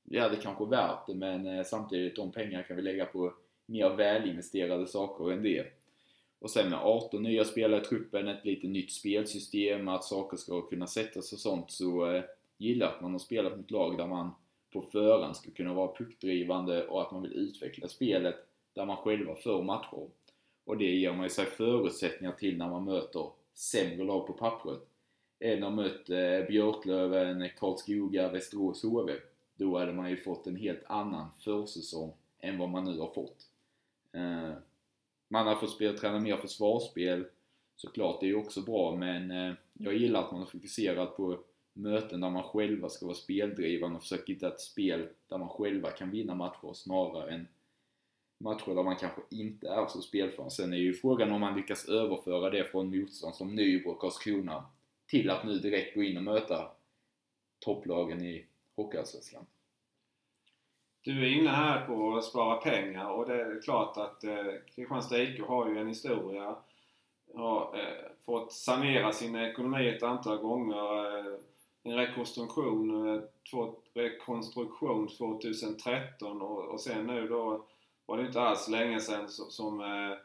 Ja, det kanske är värt det men eh, samtidigt de pengarna kan vi lägga på mer välinvesterade saker än det. Och sen med 18 nya spelare i truppen, ett lite nytt spelsystem, att saker ska kunna sättas och sånt så eh, gillar att man har spelat mot lag där man på förhand ska kunna vara puckdrivande och att man vill utveckla spelet där man själva för matcher. Och det ger man ju sig förutsättningar till när man möter sämre lag på pappret. Än att mött eh, Björklöven, Karlskoga, Västerås HV. Då hade man ju fått en helt annan försäsong än vad man nu har fått. Eh, man har fått spela, träna mer försvarsspel såklart, det är ju också bra men eh, jag gillar att man har fokuserat på möten där man själva ska vara speldrivande och försöka hitta ett spel där man själva kan vinna matcher snarare än matcher där man kanske inte är så spelför. Sen är ju frågan om man lyckas överföra det från motstånd som Nybro och Karlskrona till att nu direkt gå in och möta topplagen i Hockeyallsvenskan. Du är inne här på att spara pengar och det är klart att eh, Kristianstad IK har ju en historia. Har eh, fått sanera sin ekonomi ett antal gånger. Eh, en rekonstruktion, eh, två, rekonstruktion 2013 och, och sen nu då var det inte alls länge sedan som, som eh,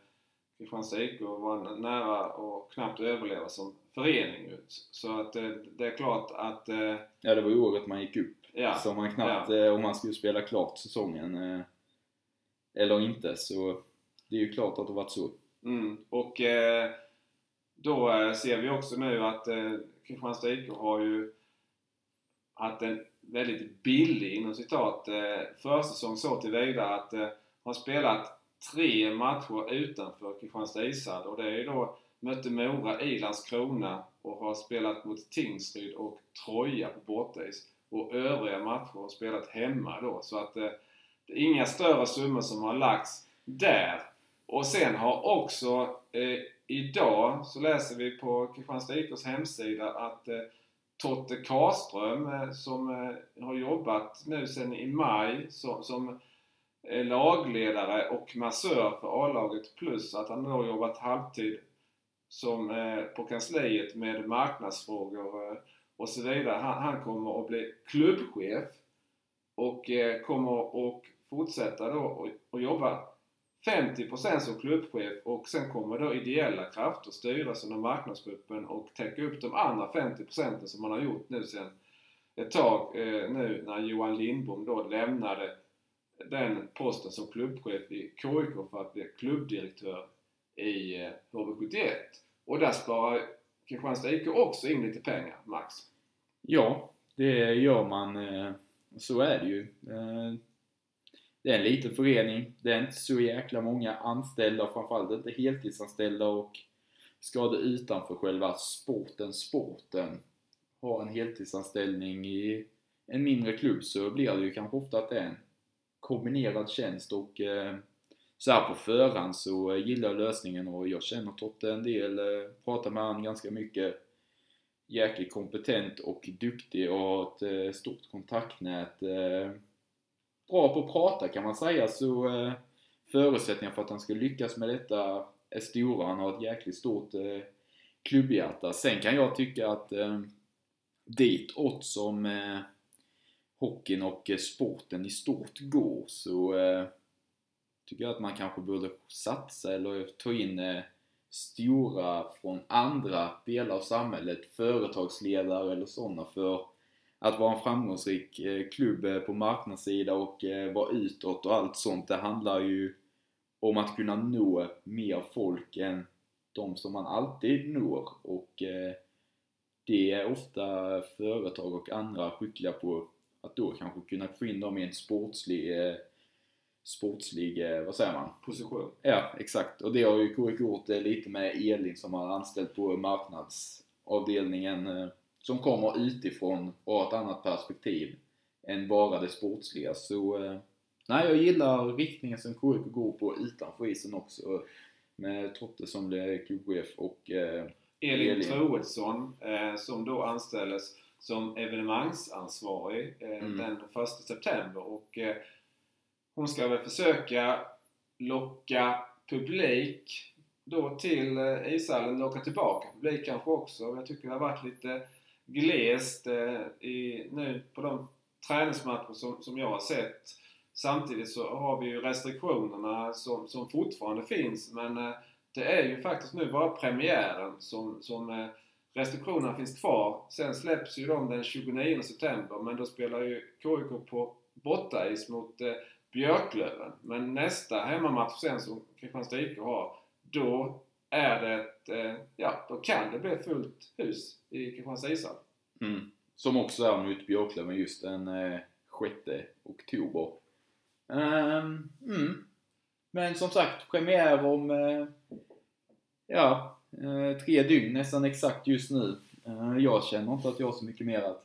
Kristianstad IK var nära och knappt överleva som förening. ju. Så att eh, det är klart att eh, Ja, det var ju året man gick upp. ja, Så man knappt, eh, om man skulle spela klart säsongen eller inte så det är ju klart att det varit så. Mm. Och då ser vi också nu att eh, Kristianstad IK har ju haft en väldigt billig, inom citat, eh, försäsong så tillvida att eh, ha spelat tre matcher utanför Kristianstad ishall och det är ju då mötte Mora i Landskrona och har spelat mot Tingsryd och Troja på bortais. Och övriga matcher har spelat hemma då. Så att eh, det är inga större summor som har lagts där. Och sen har också eh, idag så läser vi på Kristianstad IKs hemsida att eh, Totte Karström eh, som eh, har jobbat nu sen i maj som, som lagledare och massör för A-laget plus att han då har jobbat halvtid som på kansliet med marknadsfrågor och så vidare. Han, han kommer att bli klubbchef och kommer att fortsätta då och, och jobba 50% som klubbchef och sen kommer då ideella krafter styras under marknadsgruppen och täcka upp de andra 50% som man har gjort nu sen ett tag eh, nu när Johan Lindbom då lämnade den posten som klubbchef i KIK för att bli klubbdirektör i eh, HV71. Och där sparar Kristianstad IK också in lite pengar, Max. Ja, det gör man. eh, Så är det ju. Eh, det är en liten förening. Det är inte så jäkla många anställda, framförallt inte heltidsanställda och ska det utanför själva sporten, sporten, ha en heltidsanställning i en mindre klubb så blir det ju kanske ofta att det är en kombinerad tjänst och eh, så här på förhand så gillar jag lösningen och jag känner Totte en del, eh, pratar med han ganska mycket. jäkligt kompetent och duktig och har ett eh, stort kontaktnät. Eh, bra på att prata kan man säga så eh, förutsättningarna för att han ska lyckas med detta är stora. Han har ett jäkligt stort eh, klubbhjärta. Sen kan jag tycka att eh, ditåt som eh, hockeyn och eh, sporten i stort går så eh, tycker jag att man kanske borde satsa eller ta in eh, stora från andra delar av samhället, företagsledare eller sådana för att vara en framgångsrik eh, klubb eh, på marknadssida och eh, vara utåt och allt sånt. Det handlar ju om att kunna nå mer folk än de som man alltid når och det är ofta företag och andra skickliga på att då kanske kunna få in dem i en sportslig, sportslig, vad säger man? Position. Ja, exakt. Och det har ju KIK gjort lite med Elin som har anställt på marknadsavdelningen som kommer utifrån och har ett annat perspektiv än bara det sportsliga. Så eh, nej, jag gillar riktningen som KIK går på utanför isen också med Totte som blir klubbchef och eh, Elin, Elin. Troedsson eh, som då anställdes som evenemangsansvarig eh, Mm. den 1 september och eh, hon ska väl försöka locka publik då till eh, ishallen, locka tillbaka publik kanske också. Jag tycker det har varit lite glest eh, i, nu på de träningsmatcher som, som jag har sett. Samtidigt så har vi ju restriktionerna som, som fortfarande finns men eh, det är ju faktiskt nu bara premiären som, som eh, restriktionerna finns kvar. Sen släpps ju de den 29 september men då spelar ju KIK på bortais mot eh, Björklöven. Men nästa hemmamatch sen som Kristianstad IK har, då är det ett, eh, ja, då kan det bli fullt hus i Kristianstad ishall. Mm. Som också är mot Björklöven just den eh, 6 oktober. Um, mm. Men som sagt, premiär om eh, ja, eh, tre dygn nästan exakt just nu. Eh, jag känner inte att jag har så mycket mer att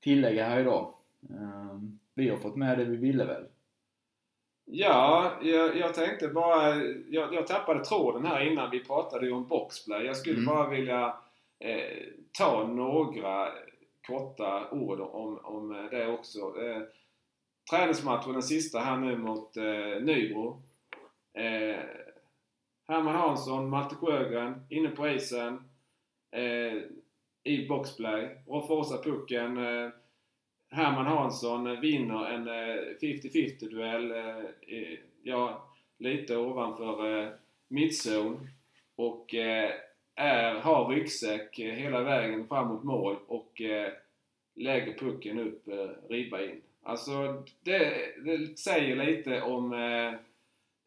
tillägga här idag. Ehm, vi har fått med det vi ville väl. Ja, jag, jag tänkte bara... Jag, jag tappade tråden här innan vi pratade ju om boxplay. Jag skulle Mm. bara vilja eh, ta några korta ord om, om det också. Eh, träningsmatchen, den sista här nu mot eh, Nybro. Eh, Herman Hansson, Malte Sjögren inne på isen eh, i boxplay. Roffa Åsa pucken. Eh, Herman Hansson eh, vinner en eh, 50-50 duell. Eh, ja, lite ovanför mittzon. Och är, har ryggsäck hela vägen fram mot mål och lägger pucken upp ribba in. Alltså det, det säger lite om eh,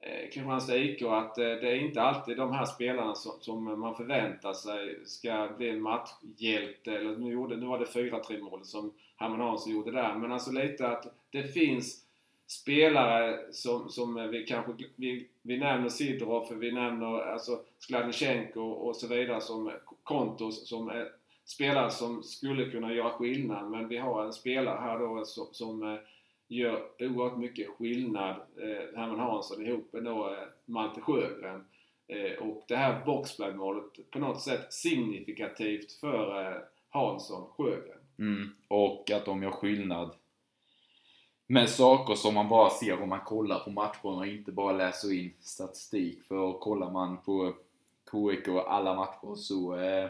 Eh, Kristianstad IK att eh, det är inte alltid de här spelarna som, som man förväntar sig ska bli en matchhjälte. Eller nu, gjorde, nu var det 4-3 målet som Herman Hansson gjorde där. Men alltså lite att det finns spelare som, som vi kanske vi, vi nämner Sidorov, vi nämner alltså Skladnysjenko och så vidare som Kontos som är spelare som skulle kunna göra skillnad. Men vi har en spelare här då som, som eh, gör oerhört mycket skillnad. Eh, Herman Hansson ihop med då eh, Malte Sjögren. Eh, och det här boxplaymålet på något sätt signifikativt för eh, Hansson Sjögren. Mm. Och att de gör skillnad med saker som man bara ser om man kollar på matcherna och inte bara läser in statistik. För kollar man på KIK och alla matcher så eh,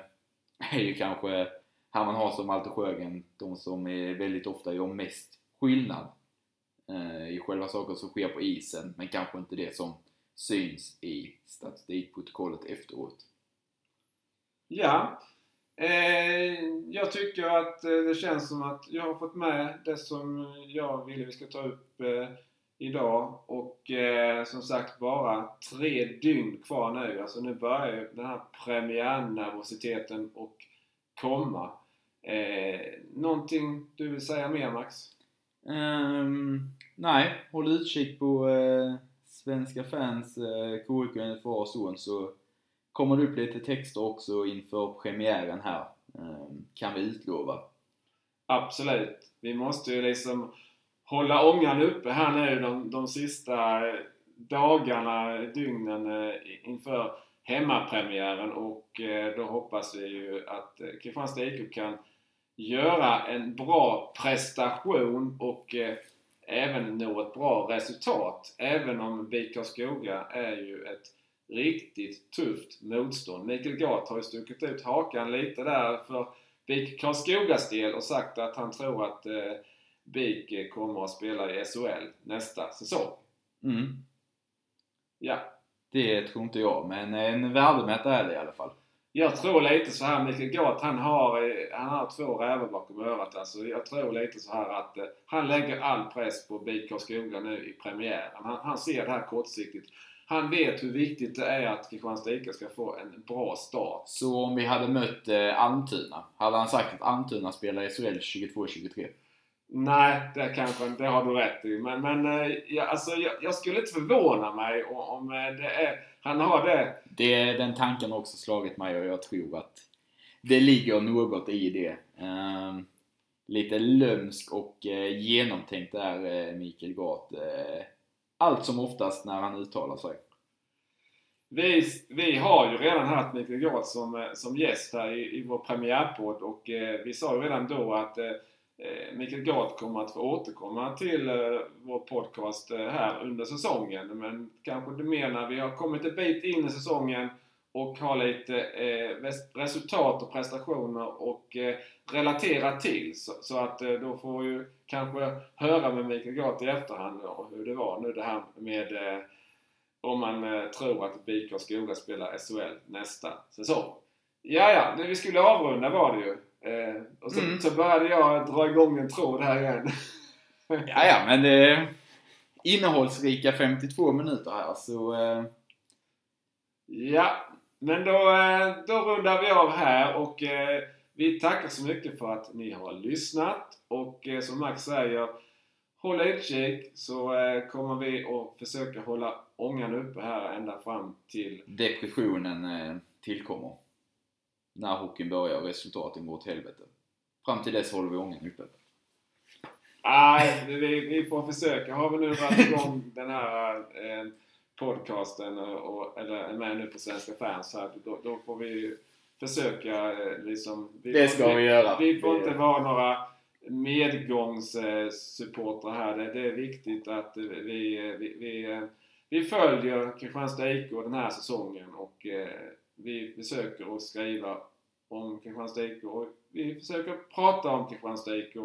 är ju kanske Herman Hansson och Malte Sjögren de som är väldigt ofta gör mest skillnad i själva saker som sker på isen men kanske inte det som syns i statistikprotokollet efteråt. Ja, eh, jag tycker att eh, det känns som att jag har fått med det som jag ville vi ska ta upp eh, idag. Och eh, som sagt bara tre dygn kvar nu. Alltså nu börjar ju den här premiärnervositeten och komma. Eh, någonting du vill säga mer Max? Ehm, nej, håll utkik på eh, svenska fans, eh, KIK NFA och så, så kommer det upp lite texter också inför premiären här. Eh, kan vi utlova. Absolut. Vi måste ju liksom hålla ångan uppe här nu de, de sista eh, dagarna, dygnen eh, inför hemmapremiären och eh, då hoppas vi ju att eh, Kristianstad IK kan göra en bra prestation och eh, även nå ett bra resultat. Även om BIK Karlskoga är ju ett riktigt tufft motstånd. Mikael Gart har ju stuckit ut hakan lite där för BIK Karlskogas del och sagt att han tror att eh, BIK kommer att spela i SHL nästa säsong. Mm. Ja, Det tror inte jag, men en värdemätare är det i alla fall. Jag tror lite så här, Mikael Gart han har, eh, han har två rävar bakom örat alltså. Jag tror lite så här att eh, han lägger all press på BIK Karlskoga nu i premiären. Han, han ser det här kortsiktigt. Han vet hur viktigt det är att Kristianstad IK ska få en bra start. Så om vi hade mött eh, Almtuna, hade han sagt att Almtuna spelar i SHL 22-23? Nej, det kanske det har du rätt i. Men, men eh, ja, alltså, jag, jag skulle inte förvåna mig om, om eh, det är, han har det. Det, den tanken har också slagit mig och jag tror att det ligger något i det. Ehm, lite lömsk och eh, genomtänkt är eh, Mikael Gart. Eh, allt som oftast när han uttalar sig. Vi, vi har ju redan haft Mikael Gart som, som gäst här i, i vår premiärpodd och vi sa ju redan då att Eh, Mikael Gart kommer att få återkomma till eh, vår podcast eh, här under säsongen. Men kanske det mer när vi har kommit en bit in i säsongen och har lite resultat och prestationer och relatera till. Så, att då får vi ju kanske höra med Mikael Gart i efterhand hur det var nu det här med om man tror att BIK Skoga spelar SHL nästa säsong. Ja, ja, vi skulle avrunda var det ju. Eh, och så, Mm. så började jag dra igång en tråd här igen. Ja, ja, men är innehållsrika 52 minuter här så... Eh, Ja, men då, eh, då rundar vi av här och eh, vi tackar så mycket för att ni har lyssnat. Och eh, som Max säger, håll utkik så eh, kommer vi att försöka hålla ångan uppe här ända fram till depressionen eh, tillkommer. När hockeyn börjar och resultaten går åt helvete. Fram till dess håller vi ångan uppe. Nej, vi, vi får försöka. Har vi nu varit igång den här eh, podcasten och, eller är med nu på Svenska fans här, då, då får vi försöka eh, liksom... Vi Det får, ska vi göra. Vi får inte vara några medgångssupportrar här. Det, det är viktigt att eh, vi, vi, vi, eh, vi följer Kristianstad IK den här säsongen och eh, vi försöker att skriva om Kristianstad IK och vi försöker prata om Kristianstad IK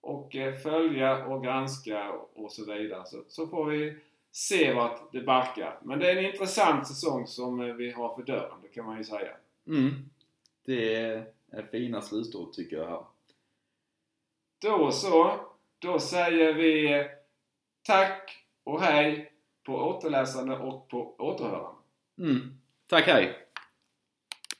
och eh, följa och granska och så vidare. Så, så får vi se vart det barkar. Men det är en intressant säsong som eh, vi har för dörren, det kan man ju säga. Mm. Det är fina slutord tycker jag här. Då så, då säger vi eh, tack och hej på återläsande och på återhörande. Mm. Tack, hej!